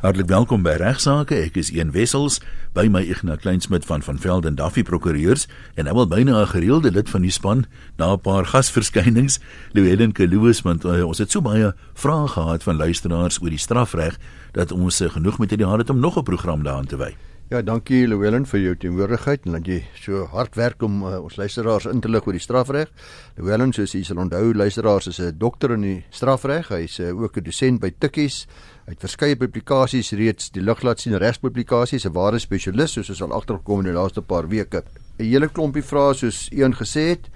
Hartlik welkom by Regsake. Ek is Een Wessels by my Ignas Kleinsmid van van Velden Duffy Prokureurs en nou al byna 'n gereelde lid van die span na 'n paar gasverskynings. Louwelen Kaluus want uh, ons het so baie vrae gehad van luisteraars oor die strafreg dat ons uh, genoeg met hierdie hart het om nog 'n program daaraan te wy. Ja, dankie Louwelen vir jou teenwoordigheid en dat jy so hard werk om uh, ons luisteraars in te lig oor die strafreg. Louwelen, soos jy sal onthou, luisteraars is 'n dokter in die strafreg. Hy's uh, ook 'n dosent by Tikkies Hy het verskeie publikasies reeds die lig laat sien regspublikasies, 'n ware spesialis soos ons al agtergekom in die laaste paar weke. 'n Hele klompie vrae soos een gesê het.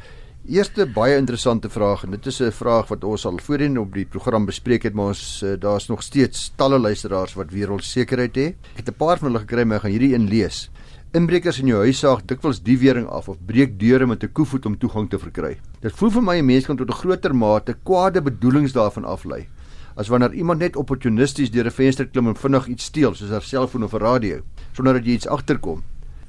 Eerste baie interessante vraag en dit is 'n vraag wat ons al voorheen op die program bespreek het, maar ons eh, daar's nog steeds talle luisteraars wat weer ons sekerheid het. Ek het 'n paar van hulle gekry, maar ek gaan hierdie een lees. Inbrekers in jou huis saag dikwels die wering af of breek deure met 'n koevoet om toegang te verkry. Dit voel vir my 'n mens kan tot 'n groter mate kwade bedoelings daarvan aflei as wanneer iemand net opportunisties deur 'n venster klim en vinnig iets steel soos 'n selfoon of 'n radio sonder dat jy iets agterkom.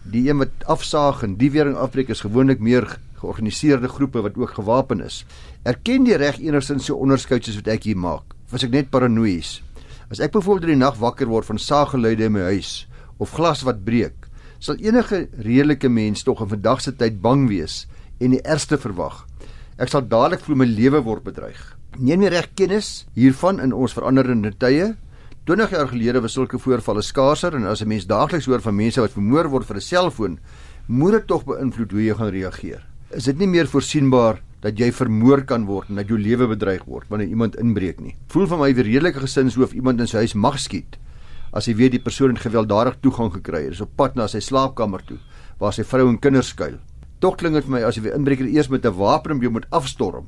Die een wat afsaag en die wering afbreek is gewoonlik meer georganiseerde groepe wat ook gewapen is. Erken die reg enigsins so onderskeid soos wat ek hier maak? Was ek net paranoïes? As ek byvoorbeeld in die nag wakker word van saaggeluide in my huis of glas wat breek, sal enige redelike mens tog in vandag se tyd bang wees en die ergste verwag. Ek sal dadelik voel my lewe word bedreig neem nie reg kennis hiervan in ons veranderende tye. 20 jaar gelede was sulke voorvalle skaarser en as 'n mens daagliks hoor van mense wat vermoor word vir 'n selfoon, moet dit tog beïnvloed hoe jy gaan reageer. Is dit nie meer voorsienbaar dat jy vermoor kan word en dat jou lewe bedreig word wanneer iemand inbreek nie? Voel vir my weer redelike gesinshoof iemand in sy huis mag skiet as hy weet die persoon het gewelddadig toegang gekry het. Dis op pad na sy slaapkamer toe waar sy vrou en kinders skuil. Tog klink dit vir my as jy 'n inbreker eers met 'n wapen op jou moet afstorm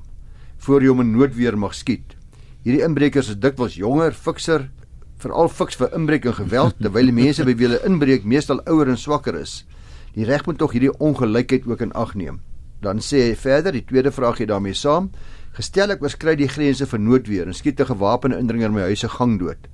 voor jy hom in noodweer mag skiet. Hierdie inbrekers is dikwels jonger, fikser, veral fiks vir inbreuk en geweld terwyl die mense by wie hulle inbreek meestal ouer en swakker is. Die reg moet tog hierdie ongelykheid ook in ag neem. Dan sê hy verder, die tweede vraag gee daarmee saam: Gestel ek oorskry die grense vir noodweer en skiet 'n gewapende indringer my huis se gang dood.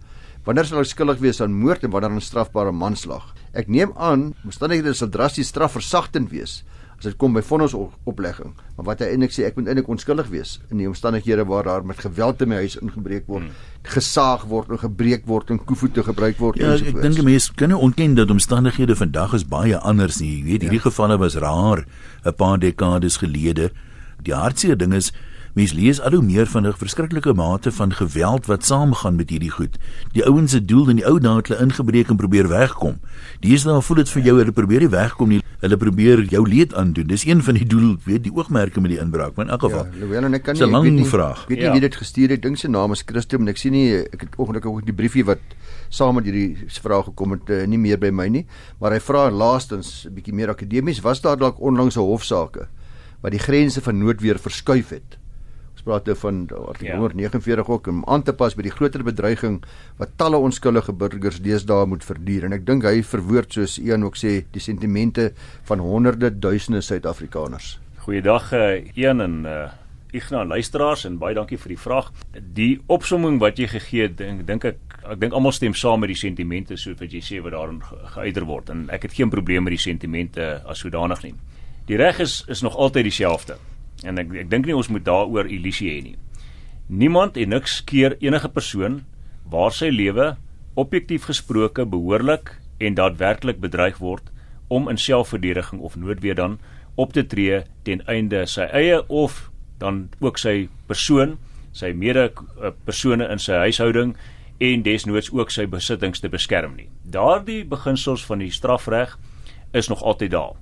Wanneer sal ek skuldig wees aan moord en wanneer aan strafbare manslag? Ek neem aan, omstandighede sal drasties strafversagtend wees as dit kom by vonnis oplegging. Maar wat hy eintlik sê, ek moet eintlik onskuldig wees in die omstandighede waar daar met geweld in my huis ingebreek word, hmm. gesaag word en gebreek word en koevoete gebruik word ja, en so voort. Ek dink mense kan nie ontken dat omstandighede vandag is baie anders nie. Jy weet, hierdie ja. gevalle was raar 'n paar dekades gelede. Die hartseer ding is Mens lees al hoe meer van 'n verskriklike mate van geweld wat saamgaan met hierdie goed. Die ouens se doel in die ou dae het hulle ingebreek en probeer wegkom. Die is nou voel dit vir jou hulle probeer nie wegkom nie. Hulle probeer jou leed aandoen. Dis een van die doel, weet die oogmerke met die inbraak. Maar in elk geval. Ja, Louwelen en ek kan nie ek weet nie vraag. Weet nie ja. wie dit gestuur het. Dink sy naam is Christo en ek sien nie ek het ongelukkig ook die briefie wat saam met hierdie vraag gekom het uh, nie meer by my nie. Maar hy vra laastens 'n bietjie meer akademies, was daar dalk onlangs 'n hofsaake wat die grense van noodweer verskuif het? Sprake van artikel ja. 149 ook om aan te pas by die groter bedreiging wat talle onskuldige burgers deesdae moet verduur en ek dink hy verwoord soos een ook sê die sentimente van honderde duisende Suid-Afrikaners. Goeiedag uh, een en uh, Ignas luisteraars en baie dankie vir die vraag. Die opsomming wat jy gegee het, dink dink ek ek dink almal stem saam met die sentimente soos wat jy sê wat daarin geuiter word en ek het geen probleem met die sentimente as sodanig nie. Die reg is is nog altyd dieselfde en ek ek dink nie ons moet daaroor illusie hê nie. Niemand en niks keer enige persoon waar sy lewe objektief gesproke behoorlik en daadwerklik bedreig word om in selfverdediging of noodweer dan op te tree ten einde sy eie of dan ook sy persoon, sy mede persone in sy huishouding en desnoods ook sy besittings te beskerm nie. Daardie beginsels van die strafreg is nog altyd daar.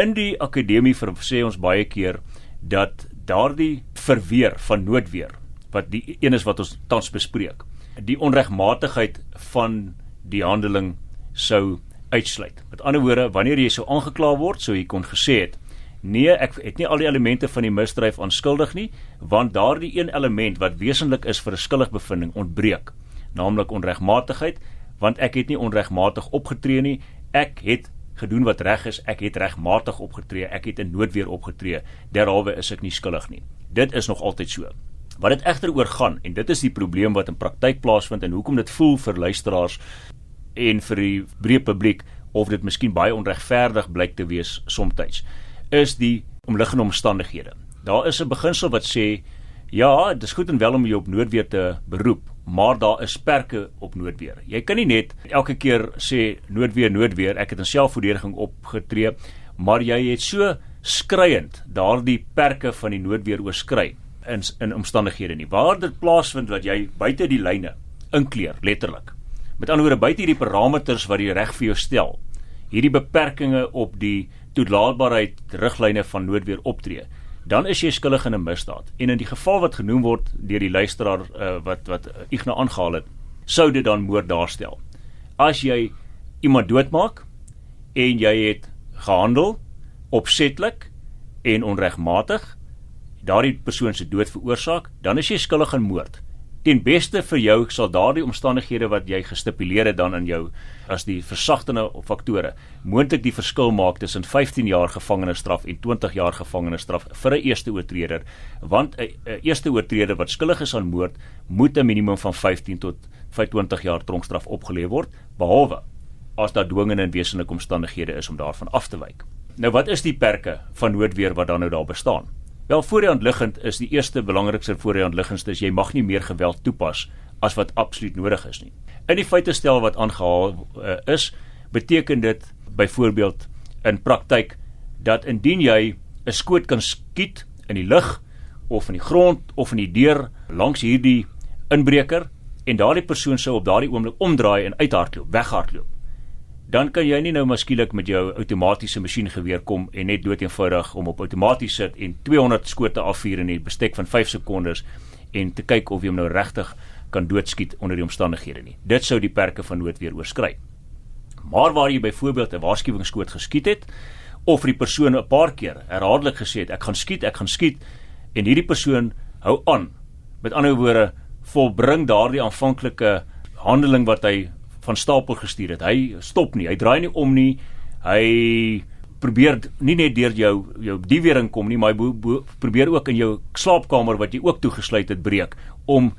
In die akademie sê ons baie keer dat daardie verweer van noodweer wat die een is wat ons tans bespreek die onregmatigheid van die handeling sou uitsluit. Met ander woorde, wanneer jy sou aangekla word, sou jy kon gesê het: "Nee, ek het nie al die elemente van die misdryf aanskuldig nie, want daardie een element wat wesentlik is vir 'n skuldigbevinding ontbreek, naamlik onregmatigheid, want ek het nie onregmatig opgetree nie. Ek het gedoen wat reg is, ek het regmatig opgetree, ek het in noodweer opgetree, derhalwe is ek nie skuldig nie. Dit is nog altyd so. Wat dit egter oor gaan en dit is die probleem wat in praktyk plaasvind en hoekom dit voel vir luisteraars en vir die breë publiek of dit miskien baie onregverdig blyk te wees soms is die omliggende omstandighede. Daar is 'n beginsel wat sê ja, dit is goed en wel om jou op noodweer te beroep maar daar is perke op noodweer. Jy kan nie net elke keer sê noodweer, noodweer, ek het in selfverdediging opgetree, maar jy het so skreiend daardie perke van die noodweer oorskry in in omstandighede nie. Waar dit plaasvind wat jy buite die lyne inkleer letterlik. Met ander woorde buite hierdie parameters wat die reg vir jou stel. Hierdie beperkings op die toelaatbaarheid riglyne van noodweer optree dan is jy skuldig in 'n misdaad. En in die geval wat genoem word deur die luisteraar uh, wat wat Ignas aangehaal het, sou dit dan moord daarstel. As jy iemand doodmaak en jy het gehandel opsetlik en onregmatig daardie persoon se dood veroorsaak, dan is jy skuldig aan moord ten beste vir jou sal daardie omstandighede wat jy gestipuleer het dan in jou as die versagtende faktore moontlik die verskil maak tussen 15 jaar gevangenisstraf en 20 jaar gevangenisstraf vir 'n eerste oortreder want 'n eerste oortreder wat skuldig is aan moord moet 'n minimum van 15 tot 25 jaar tronkstraf opgelê word behalwe as daar dwingende en wesenlike omstandighede is om daarvan af te wyk. Nou wat is die perke van noodweer wat dan nou daar bestaan Wel voor die hand liggend is die eerste belangrikste voor die hand liggendste is jy mag nie meer geweld toepas as wat absoluut nodig is nie. In die feite stel wat aangehaal uh, is, beteken dit byvoorbeeld in praktyk dat indien jy 'n skoot kan skiet in die lug of in die grond of in die deur langs hierdie inbreker en daardie persoon sou op daardie oomblik omdraai en uithardloop, weghardloop dan kan jy nie nou maskielik met jou outomatiese masjiengeweer kom en net doeteenvoudig om op outomaties sit en 200 skote afvuur in 'n bestek van 5 sekondes en te kyk of jy hom nou regtig kan doodskiet onder die omstandighede nie. Dit sou die perke van noodweer oorskry. Maar waar jy byvoorbeeld 'n waarskuwingsskoot geskiet het of die persoon 'n paar keer herhaaldelik gesê het ek gaan skiet, ek gaan skiet en hierdie persoon hou aan. Met ander woorde, volbring daardie aanvanklike handeling wat hy van stapel gestuur het. Hy stop nie. Hy draai nie om nie. Hy probeer nie net deur jou jou diewering kom nie, maar hy probeer ook in jou slaapkamer wat jy ook toegesluit het breek om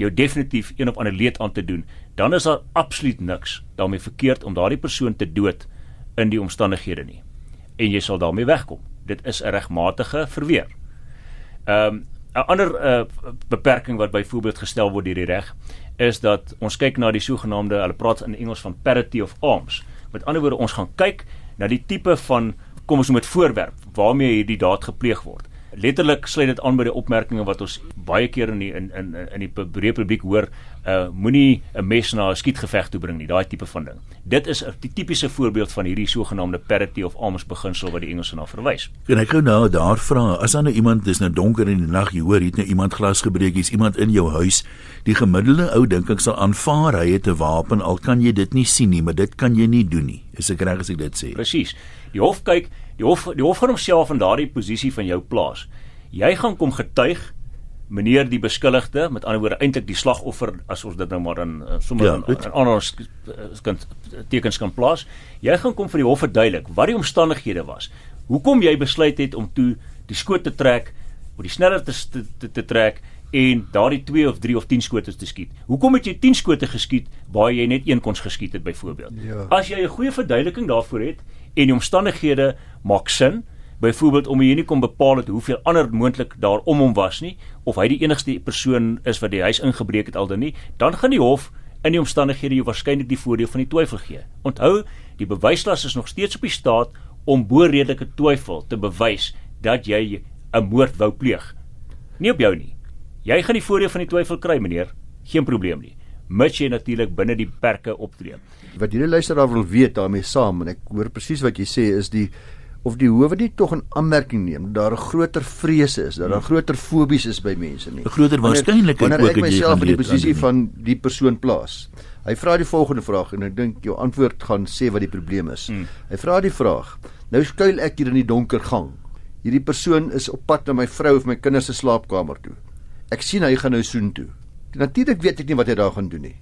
jou definitief een of ander leed aan te doen. Dan is daar absoluut niks daarmee verkeerd om daardie persoon te dood in die omstandighede nie. En jy sal daarmee wegkom. Dit is 'n regmatige verweer. Ehm um, 'n ander uh, beperking wat byvoorbeeld gestel word deur die reg is dat ons kyk na die sogenaamde hulle praat in Engels van parity of arms. Met ander woorde ons gaan kyk na die tipe van kom ons noem dit voorwerp waarmee hierdie daad gepleeg word letterlik sluit dit aan by die opmerkings wat ons baie keer in die in in in die breë publiek hoor, uh moenie 'n mes na 'n skietgeveg toe bring nie, daai tipe van ding. Dit is 'n tipiese voorbeeld van hierdie sogenaamde parity of arms beginsel wat die Engelse na verwys. En ek gou nou daar vra, as dan nou iemand dis nou donker in die nag, jy hoor, het nou iemand glas gebreek, hier's iemand in jou huis, die gemiddelde ou dink ek sal aanvaar hy het 'n wapen al kan jy dit nie sien nie, maar dit kan jy nie doen nie. Is ek reg as ek dit sê? Presies. Die hof kyk Die hof die hof gaan homself in daardie posisie van jou plaas. Jy gaan kom getuig meneer die beskuldigde, met ander woorde eintlik die slagoffer as ons dit nou maar in sommer ja, in ander kan tekens kan plaas. Jy gaan kom vir die hof verduidelik wat die omstandighede was. Hoekom jy besluit het om toe die skoot te trek, of die sneller te te, te, te trek en daardie 2 of 3 of 10 skote te skiet. Hoekom het jy 10 skote geskiet waar jy net een kon geskiet het byvoorbeeld? Ja. As jy 'n goeie verduideliking daarvoor het, en die omstandighede maak sin. Byvoorbeeld om nie kon bepaal het hoeveel ander moontlik daar om hom was nie of hy die enigste persoon is wat die huis ingebreek het aldan nie, dan gaan die hof in die omstandighede jou waarskynlik die voordeel van die twyfel gee. Onthou, die bewyslas is nog steeds op die staat om bo redelike twyfel te bewys dat jy 'n moord wou pleeg. Nie op jou nie. Jy gaan die voordeel van die twyfel kry, meneer. Geen probleem nie mits jy natuurlik binne die perke optree. Wat hierdie luisteraar wil weet daarmee saam en ek hoor presies wat jy sê is die of die howe nie tog 'n aanmerking neem daar 'n groter vrese is, dat daar groter fobies is by mense nie. 'n Groter waarskynlikheid ook dat jy myself in die posisie van die persoon plaas. Hy vra die volgende vraag en ek dink jou antwoord gaan sê wat die probleem is. Hmm. Hy vra die vraag: Nou skuil ek hier in die donker gang. Hierdie persoon is op pad na my vrou of my kinders se slaapkamer toe. Ek sien hy gaan nou soen toe. Natuurlik weet ek nie wat hy daar gaan doen nie.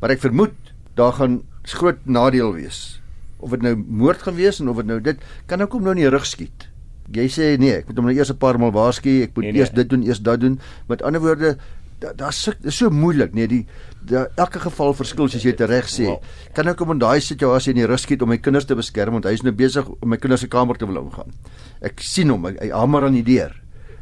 Maar ek vermoed daar gaan groot nadeel wees. Of dit nou moord gaan wees en of dit nou dit kan ek hom nou in die rug skiet. Jy sê nee, ek moet hom nou eers 'n paar maal waarsku, ek moet nee, nee. eers dit doen, eers dat doen. Met ander woorde, daar's da is so moeilik, nee, die da, elke geval verskil soos jy dit reg sê. Kan ek hom in daai situasie in die rug skiet om my kinders te beskerm want hy is nou besig om my kinders se kamer te wil ingaan. Ek sien hom, hy, hy hamer aan die deur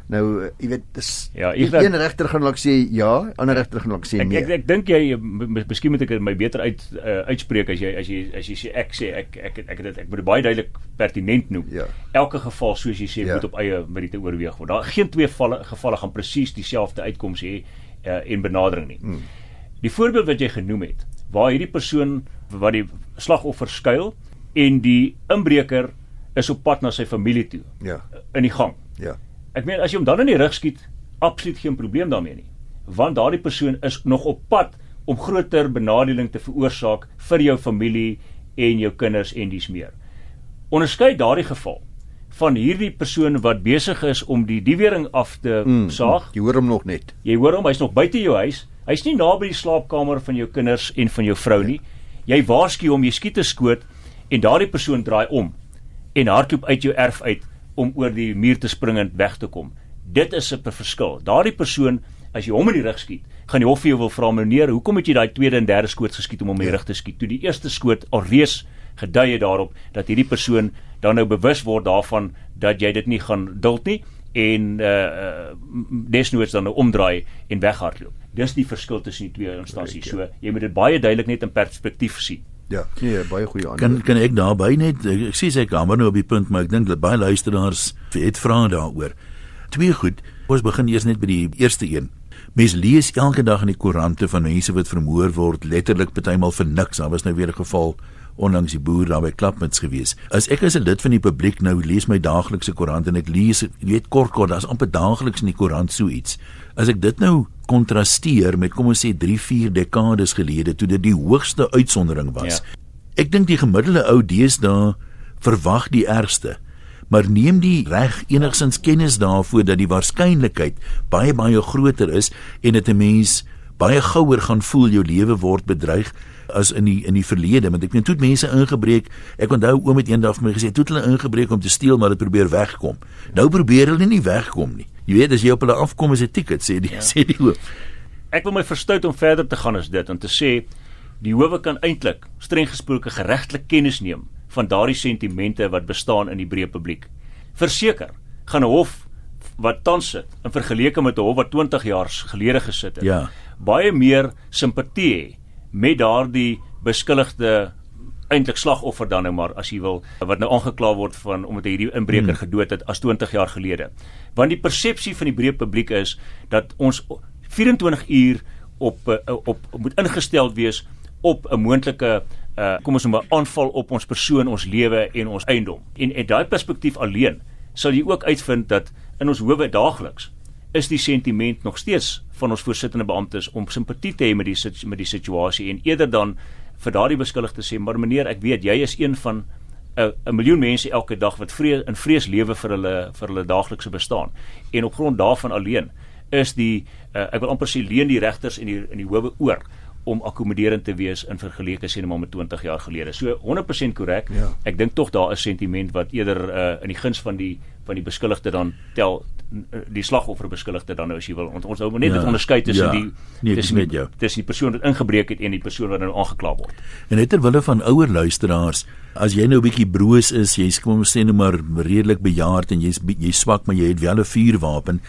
Nou uh, jy weet dis Ja, ek een regter gaan dalk sê ja, ander regter gaan dalk sê Ek nee. ek ek dink jy miskien moet ek dit my beter uit uh, uitspreek as jy as jy as jy sê ek sê ek ek ek ek dit ek moet dit baie duidelik pertinent noem. Ja. Elke geval soos jy sê Ja. moet op eie meriete oorweeg word. Daar geen twee gevalle gevalle gaan presies dieselfde uitkoms hê uh, en benadering nie. Hmm. Die voorbeeld wat jy genoem het, waar hierdie persoon wat die slagoffer skuil en die inbreker is op pad na sy familie toe Ja. in die gang. Ja. Ek meen as jy hom dan in die rug skiet, absoluut geen probleem daarmee nie. Want daardie persoon is nog op pad om groter benadeling te veroorsaak vir jou familie en jou kinders en dies meer. Onderskei daardie geval van hierdie persoon wat besig is om die diewering af te mm, saag. Jy hoor hom nog net. Jy hoor hom, hy's nog buite jou huis. Hy's nie naby die slaapkamer van jou kinders en van jou vrou nie. Jy waarsku hom, jy skiet 'n skoot en daardie persoon draai om en hardloop uit jou erf uit om oor die muur te spring en weg te kom. Dit is 'n verskil. Daardie persoon as jy hom in die rug skiet, gaan die hof vir jou wil vra meneer, hoekom het jy daai tweede en derde skoot geskiet om hom in die rug te skiet? Toe die eerste skoot alreeds gedui het daarop dat hierdie persoon dan nou bewus word daarvan dat jy dit nie gaan duld nie en uh, uh desnoods dan nou omdraai en weghardloop. Dis die verskil tussen die twee instansies. So jy moet dit baie duidelik net in perspektief sien. Ja, nee, baie goeie antwoord. Kan kan ek daarby net ek, ek sê sy kamer nou op die punt maar ek dink dat baie luisteraars het vrae daaroor. Twee goed. Ons begin eers net by die eerste een. Mens lees elke dag in die koerante van mense wat vermoor word, letterlik partymal vir niks. Daar was nou weer 'n geval onlangs die boer daar by Klapmuts gewees. As ek as 'n lid van die publiek nou lees my daaglikse koerant en ek lees, jy weet kort kort, daar's amper daagliks in die koerant so iets. As ek dit nou kontrasteer met kom ons sê 3, 4 dekades gelede toe dit die hoogste uitsondering was. Ja. Ek dink die gemiddelde ou deesdae verwag die ergste. Maar neem die reg enigsins kennis daarvoor dat die waarskynlikheid baie baie groter is en dit 'n mens baie gouer gaan voel jou lewe word bedreig as in die in die verlede want ek meen toe het mense ingebreek ek onthou oom het eendag vir my gesê toe het hulle ingebreek om te steel maar het probeer wegkom nou probeer hulle nie wegkom nie jy weet as jy op hulle afkom is 'n ticket sê die ja. sê die hoof Ek wil my verstout om verder te gaan as dit om te sê die howe kan eintlik streng gesproke geregtelik kennis neem van daardie sentimente wat bestaan in die breë publiek. Verseker, gaan 'n hof wat tans sit in vergelyking met 'n hof wat 20 jaar gelede gesit het, Ja. Baie meer simpatie hê met daardie beskuldigde eintlik slagoffer dan nou maar as jy wil wat nou aangekla word van omdat hierdie inbreker hmm. gedood het as 20 jaar gelede. Want die persepsie van die breë publiek is dat ons 24 uur op eh, op, op moet ingestel wees op 'n moontlike uh kom ons noem 'n aanval op ons persoon, ons lewe en ons eiendom. En uit daai perspektief alleen sal jy ook uitvind dat in ons howe daagliks is die sentiment nog steeds van ons voorsittende beamptes om simpatie te hê met die met die situasie en eerder dan vir daardie beskuldigde sê maar meneer ek weet jy is een van 'n 'n miljoen mense elke dag wat vrees in vrees lewe vir hulle vir hulle daaglikse bestaan en op grond daarvan alleen is die uh, ek wil amper sê leen die regters en die in die howe oor om akkommoderend te wees in vergeleke sien maar met 20 jaar gelede. So 100% korrek. Ja. Ek dink tog daar is sentiment wat eerder uh, in die guns van die van die beskuldigde dan tel die slagoffer beskuldigde dan nou as jy wil. Want ons maar net Ja. dit onderskei tussen Ja. die Nee, tussen met die, jou. tussen die persoon wat ingebreek het en die persoon wat nou aangekla word. En net terwille van ouer luisteraars, as jy nou 'n bietjie broos is, jy's kom ons sê nou maar redelik bejaard en jy's jy's swak, maar jy het wel 'n vuurwapen,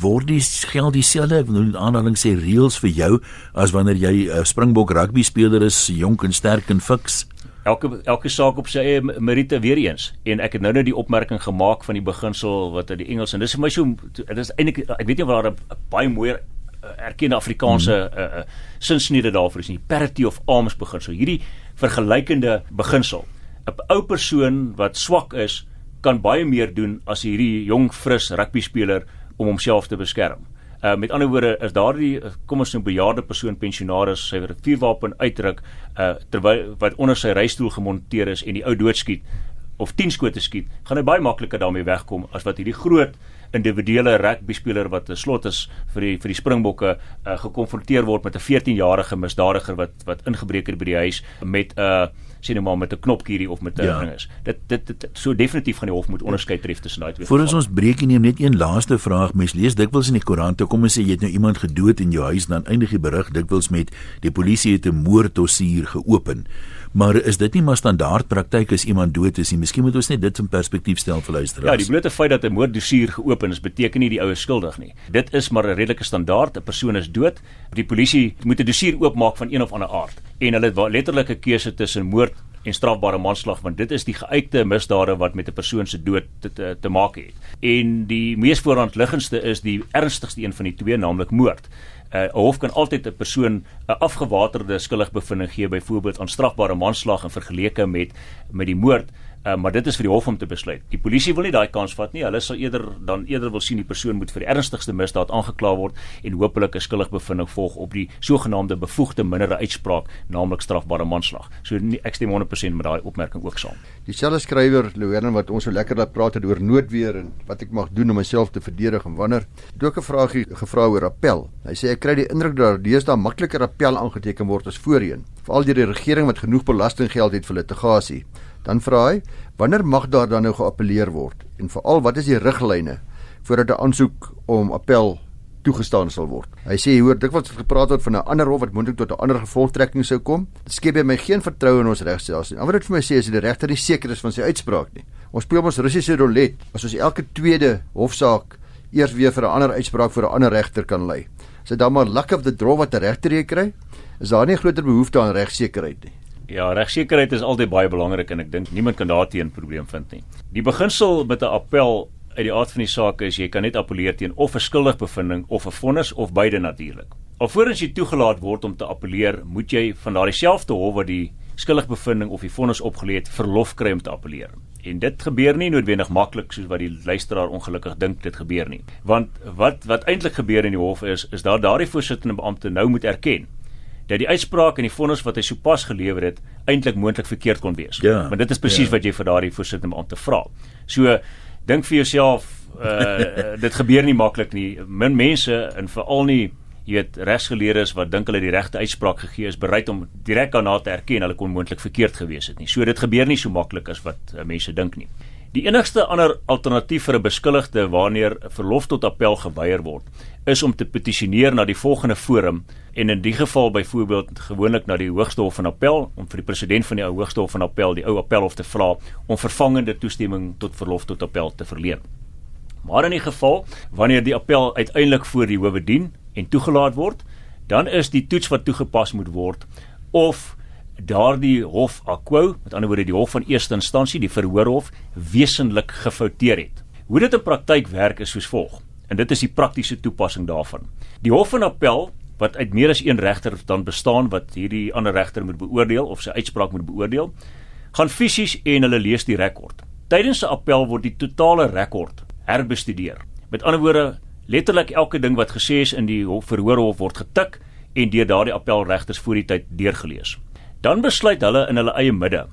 word die geld dieselfde, ek wil in aanhaling sê reëls vir jou as wanneer jy 'n Springbok rugby speler is, jonk en sterk en fiks. Elke elke saak op sy eie meriete weer eens en ek het nou net die opmerking gemaak van die beginsel wat uit die Engels en dis vir my so dit is eintlik ek weet nie waar 'n baie mooi erkende Afrikaanse mm. uh, uh, sinsnede daarvoor is nie parity of arms beginsel hierdie vergelykende beginsel 'n ou persoon wat swak is kan baie meer doen as hierdie jong fris rugby speler om homself te beskerm. Uh met ander woorde is daardie uh, kom ons nou bejaarde persoon pensionaris sy vuurwapen uitdruk uh terwyl wat onder sy reistool gemonteer is en die ou doodskiet of 10 skote skiet, gaan hy baie makliker daarmee wegkom as wat hierdie groot individuele rugby speler wat 'n slot is vir die vir die Springbokke uh, gekonfronteer word met 'n 14-jarige misdadiger wat wat ingebreek het by die huis met 'n uh, sien nou maar met 'n knopkierie of met 'n Ja. ding is. Dit dit, dit so definitief gaan die hof moet onderskei tref tussen daai twee. Voordat gevalle. ons breek neem net een laaste vraag. Mens lees dikwels in die koerante, kom ons sê jy het nou iemand gedood in jou huis, dan eindig die berig dikwels met die polisie het 'n moorddossier geopen. Maar is dit nie maar standaard praktyk as iemand dood is nie? Miskien moet ons net dit in perspektief stel vir luisteraars. Ja, die blote feit dat 'n moorddossier geopen is, beteken nie die ou is skuldig nie. Dit is maar 'n redelike standaard. 'n Persoon is dood. Die polisie moet 'n dossier oopmaak van een of ander aard en hulle het letterlik 'n keuse tussen moord en strafbare manslag want dit is die geuite misdade wat met 'n persoon se dood te, te, te maak het. En die mees voorhandliggendste is die ernstigste een van die twee, naamlik moord. 'n uh, Hof kan altyd 'n persoon 'n afgewaterde skuldigbevinding gee byvoorbeeld aan strafbare manslag in vergelyking met met die moord Uh, maar dit is vir die hof om te besluit. Die polisie wil nie daai kans vat nie. Hulle sal eerder dan eerder wil sien die persoon moet vir die ernstigste misdaad aangekla word en hopelik 'n skuldigbevinding volg op die sogenaamde bevoegde mindere uitspraak, naamlik strafbare manslag. So nie, ek stem 100% met daai opmerking ook saam. Dieselfde skrywer Louwelen wat ons so lekker laat praat het oor noodweer en wat ek mag doen om myself te verdedig en wanneer. Het ook 'n vraagie gevra oor appel. Hy sê ek kry die indruk dat deesdae makliker appel aangeteken word as voorheen, veral deur die regering wat genoeg belastinggeld het vir litigasie. Dan vra hy, wanneer mag daar dan nou geappeleer word? En veral, wat is die riglyne voordat 'n aansoek om appel toegestaan sal word? Hy sê hoor dikwels gepraat word van 'n ander hof wat moontlik tot 'n ander gevolgtrekking sou kom. Dit skep by my geen vertroue in ons regstelsel nie. Wat dit vir my sê is dat die regter nie seker is van sy uitspraak nie. Ons speel ons Russiese roulette as ons elke tweede hofsaak eers weer vir 'n ander uitspraak vir 'n ander regter kan lei. Is dit dan maar luck of the draw wat 'n regter hier kry? Is daar nie groter behoefte aan regsekerheid nie? Ja, regsekerheid is altyd baie belangrik en ek dink niemand kan daarteen probleem vind nie. Die beginsel met 'n appel uit die aard van die saak is jy kan net appeleer teen of 'n skuldigbevindings of 'n vonnis of beide natuurlik. Alvorens jy toegelaat word om te appeleer, moet jy van daardie selfde hof wat die skuldigbevindings of die vonnis opgelê het, verlof kry om te appeleer. En dit gebeur nie noodwendig maklik soos wat die luisteraar ongelukkig dink dit gebeur nie. Want wat wat eintlik gebeur in die hof is is dat daardie voorsittende beampte nou moet erken dat die uitspraak en die vonnis wat hy sopas gelewer het eintlik moontlik verkeerd kon wees. Ja, Want dit is presies ja. wat jy vir daardie voorsitter om te vra. So dink vir jouself uh dit gebeur nie maklik nie. Min mense en veral nie jy weet regsgeleerdes wat dink hulle die regte uitspraak gegee is bereid om direk daarna te erken hulle kon moontlik verkeerd gewees het nie. So dit gebeur nie so maklik as wat uh, mense dink nie. Die enigste ander alternatief vir 'n beskuldigde wanneer verlof tot appel geweier word, is om te petisioneer na die volgende forum en in die geval byvoorbeeld gewoonlik na die Hoogste Hof van Appel om vir die president van die ou Hoogste Hof van Appel, die ou appelhof te vra om vervangende toestemming tot verlof tot appel te verleen. Maar in die geval wanneer die appel uiteindelik voor die howe dien en toegelaat word, dan is die toets wat toegepas moet word of daardie hof akwo, met ander woorde die hof van eerste instansie, die verhoorhof wesentlik gefouteer het. Hoe dit in praktyk werk is soos volg en dit is die praktiese toepassing daarvan. Die hof van appel wat uit meer as een regter dan bestaan wat hierdie ander regter moet beoordeel of sy uitspraak moet beoordeel, gaan fisies en hulle lees die rekord. Tydens 'n appel word die totale rekord herbestudeer. Met ander woorde, letterlik elke ding wat gesê is in die hof verhoorhof word getik en deur daardie appelregters voor die tyd deurgelees. Dan besluit hulle in hulle eie midde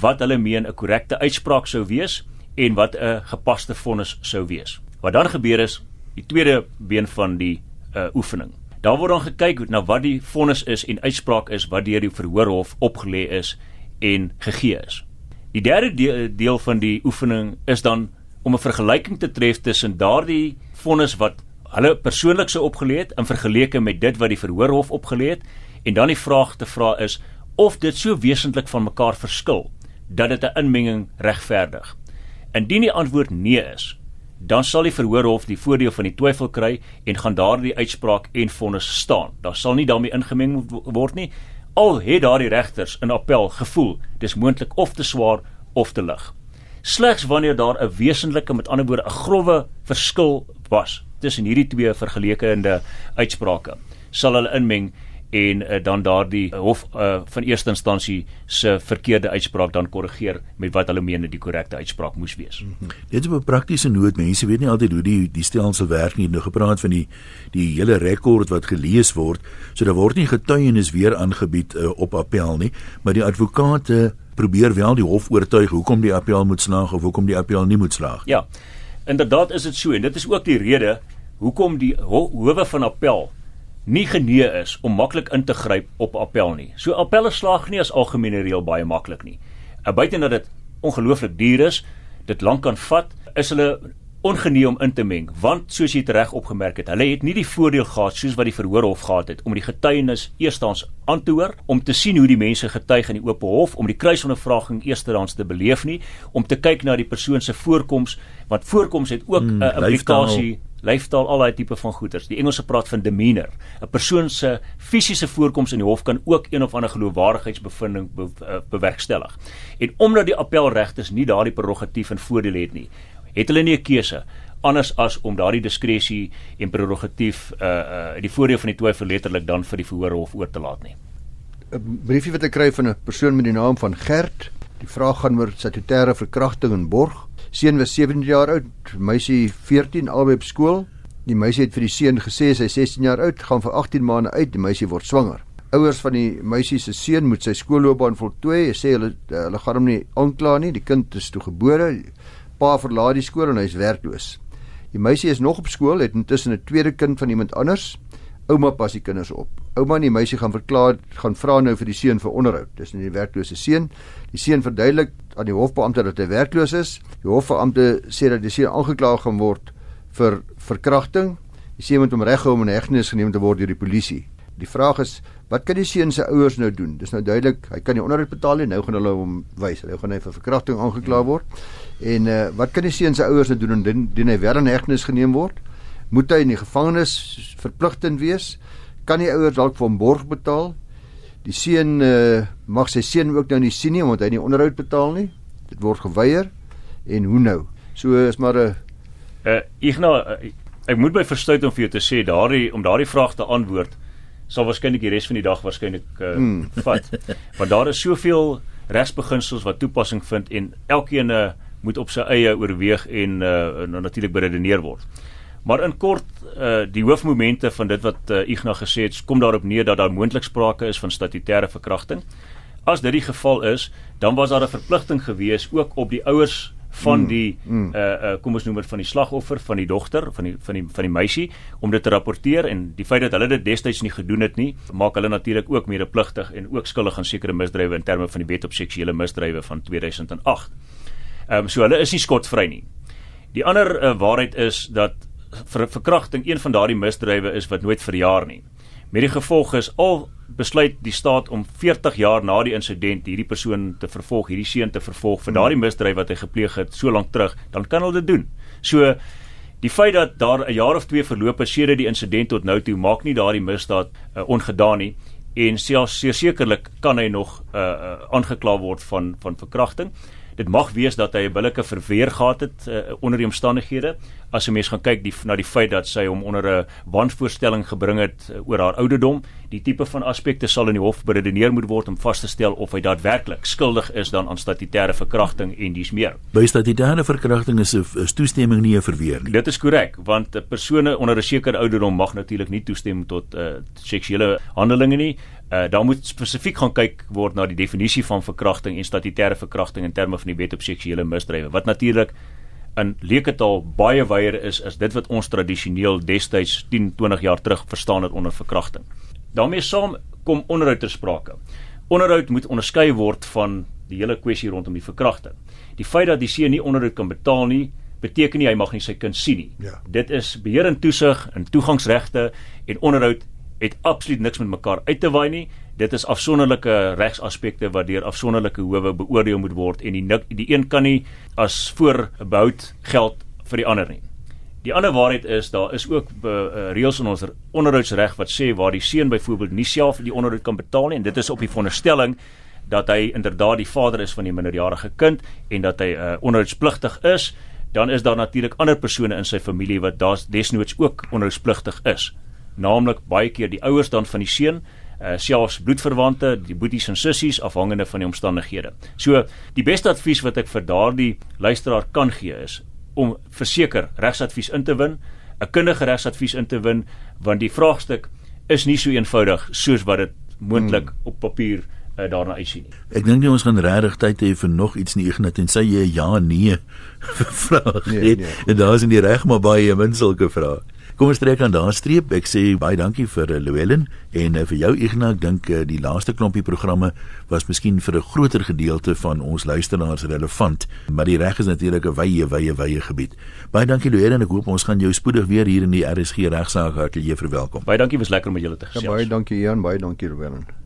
wat hulle meen 'n korrekte uitspraak sou wees en wat 'n gepaste vonnis sou wees. Wat dan gebeur is die tweede been van die uh, oefening. Daar word dan gekyk na wat die vonnis is en uitspraak is wat deur die verhoorhof opgelê is en gegee is. Die derde deel, deel van die oefening is dan om 'n vergelyking te tref tussen daardie vonnis wat hulle persoonlik sou opgelê het in vergelyking met dit wat die verhoorhof opgelê het en dan die vraag te vra is of dit so wesentlik van mekaar verskil dat dit 'n inmenging regverdig. Indien die antwoord nee is, dan sal die verhoorhof die voordeel van die twyfel kry en gaan daardie uitspraak en vonnis staan. Daar sal nie daarmee ingemeng word nie. Al het daardie regters in appel gevoel dis moontlik of te swaar of te lig. Slegs wanneer daar 'n wesentlike met ander woorde 'n grouwe verskil was tussen hierdie twee vergelekende uitsprake, sal hulle inmeng en uh, dan daardie hof uh, van eerste instansie se verkeerde uitspraak dan korrigeer met wat hulle meen die korrekte uitspraak moes wees. Mm -hmm. Dit is 'n praktiese noot. Mense weet nie altyd hoe die die stelsel werk nie. Nou gepraat van die die hele rekord wat gelees word, so daar word nie getuienis weer aangebied uh, op appel nie, maar die advokate probeer wel die hof oortuig hoekom die appel moet slaag of hoekom die appel nie moet slaag. Ja. Inderdaad is dit so en dit is ook die rede hoekom die ho howe van appel nie genee is om maklik in te gryp op appel nie. So appelle slaag nie as algemene reël baie maklik nie. En buiten dat dit ongelooflik duur is, dit lank kan vat, is hulle ongenee om in te meng want soos jy dit reg opgemerk het hulle het nie die voordeel gehad soos wat die verhoorhof gehad het om die getuienis eerstens aan te hoor om te sien hoe die mense getuig in die oop hof om die kruisondervraging eerstens te beleef nie om te kyk na die persoon se voorkoms want voorkoms het ook 'n hmm, implikasie leeftaal al daai tipe van goeters. Die Engelse praat van demeanor. 'n Persoon se fisiese voorkoms in die hof kan ook een of ander geloofwaardigheidsbevinding be, uh, bewerkstellig. En omdat die appelregters nie daardie prerogatief en voordeel het nie, het hulle nie 'n keuse anders as om daardie diskresie en prerogatief uh uh die voordeel van die twyfel letterlik dan vir die verhoorhof oor te laat nie. 'n Briefie wat ek kry van 'n persoon met die naam van Gert. Die vraag gaan oor statutêre verkrachting in Borg. Seun was 17 jaar oud, meisie 14 albei op skool. Die meisie het vir die seun gesê sy is 16 jaar oud, gaan vir 18 maande uit, die meisie word swanger. Ouers van die meisie se seun moet sy skoolloopbaan voltooi. Sê hulle hulle gaan hom nie aankla nie. Die kind is toe gebore. Pa verlaat die skool en hy is werkloos. Die meisie is nog op skool, het intussen 'n tweede kind van iemand anders. Ouma pas die kinders op. Ouma en die meisie gaan verklaar gaan vra nou vir die seun vir onderhoud. Dis nie die werklose seun. Die seun verduidelik aan die hofbeampte dat hy werkloos is. Die hofbeampte sê dat die seun aangekla gaan word vir verkrachting. Die seun moet hom reghou om in hegtenis geneem te word deur die polisie. Die vraag is, wat kan die seun se ouers nou doen? Dis nou duidelik, hy kan nie onderhoud betaal nie. Nou gaan hulle hom wys. Hulle gaan hy vir verkrachting aangekla word. En uh, wat kan die seun se ouers nou doen indien dien hy weer in hegtenis geneem word? Moet hy in die gevangenis verpligtend wees? Kan die ouers dalk vir hom borg betaal? Die seun uh, mag sy seun ook nou nie sien nie omdat hy nie onderhoud betaal nie. Dit word geweier en hoe nou? So is maar 'n uh, uh Igna uh, ek moet by verstout om vir jou te sê daardie om daardie vraag te antwoord sal waarskynlik die res van die dag waarskynlik uh, hmm. vat. Want daar is soveel regsbeginsels wat toepassing vind en elkeen uh, moet op sy eie oorweeg en uh, natuurlik beredeneer word. Maar in kort uh die hoofmomente van dit wat uh, Ignas gesê het, kom daarop neer dat daar moontlik sprake is van statutêre verkrachting. As dit die geval is, dan was daar 'n verpligting gewees ook op die ouers van mm, die mm. uh uh kom ons noem dit van die slagoffer van die dogter van die van die van die meisie om dit te rapporteer en die feit dat hulle dit destyds nie gedoen het nie maak hulle natuurlik ook medepligtig en ook skuldig aan sekere misdrywe in terme van die wet op seksuele misdrywe van 2008. Ehm um, so hulle is nie skotvry nie. Die ander uh, waarheid is dat vir verkrachting een van daardie misdrywe is wat nooit verjaar nie. Met die gevolg is al besluit die staat om 40 jaar na die insident hierdie persoon te vervolg, hierdie seun te vervolg vir daardie misdryf wat hy gepleeg het so lank terug, dan kan hulle dit doen. So die feit dat daar 'n jaar of 2 verloop het sedert die insident tot nou toe maak nie daardie misdaad uh, ongedaan nie en selfs sekerlik kan hy nog uh, uh, aangekla word van van verkrachting. Dit mag wees dat hy 'n billike verweer gehad het uh, onder die omstandighede. As 'n mens gaan kyk die, na die feit dat sy hom onder 'n wanvoorstelling gebring het uh, oor haar ouderdom, die tipe van aspekte sal in die hof beredeneer moet word om vas te stel of hy daadwerklik skuldig is dan aan statutêre verkrachting en dies meer. By statutêre verkrachting is 'n toestemming nie 'n verweer nie. Dit is korrek, want 'n persone onder 'n sekere ouderdom mag natuurlik nie toestem tot uh, seksuele handelinge nie. Uh, daar moet spesifiek gaan kyk word na die definisie van verkrachting en statutêre verkrachting in terme van die wet op seksuele misdrywe wat natuurlik in leuke taal baie wyer is as dit wat ons tradisioneel destyds 10, 20 jaar terug verstaan het onder verkrachting. daarmee saam kom onderhoud ter sprake. Onderhoud moet onderskei word van die hele kwessie rondom die verkrachting. Die feit dat die seun nie onderhoud kan betaal nie, beteken nie hy mag nie sy kind sien nie. Ja. Dit is beheer en toesig en toegangsregte en onderhoud het absoluut niks met mekaar uit te waai nie. Dit is afsonderlike regsaspekte wat deur afsonderlike howe beoordeel moet word en die die een kan nie as voorbehoud geld vir die ander nie. Die ander waarheid is daar is ook uh, reëls in ons onderhoudsreg wat sê waar die seun byvoorbeeld nie self die onderhoud kan betaal nie en dit is op die veronderstelling dat hy inderdaad die vader is van die minderjarige kind en dat hy uh, onderhoudspligtig is, dan is daar natuurlik ander persone in sy familie wat daar desnoods ook onderhoudspligtig is naamlik baie keer die ouers dan van die seun uh, selfs bloedverwante, die boeties en sissies afhangende van die omstandighede. So die beste advies wat ek vir daardie luisteraar kan gee is om verseker regsadvies in te win, 'n kundige regsadvies in te win, want die vraagstuk is nie so eenvoudig soos wat dit moontlik hmm. op papier uh, daarna uitsien nie. Ek dink nie ons gaan regtig tyd hê vir nog iets nie, Ignas, en sê jy ja nee vraag. Nee, nee. En daar is in die reg maar baie min sulke vrae. Kom ons trek aan daar streep. Ek sê baie dankie vir uh, Llewellyn en uh, vir jou Ignas. Ek dink uh, die laaste klompie programme was miskien vir 'n groter gedeelte van ons luisteraars relevant, maar die reg is natuurlik 'n wye wye wye gebied. Baie dankie Llewellyn. Ek hoop ons gaan jou spoedig weer hier in die RSG regsaak ateljee verwelkom. Baie dankie, was lekker om met julle te Ja, gesels. baie dankie Jan, baie dankie Llewellyn.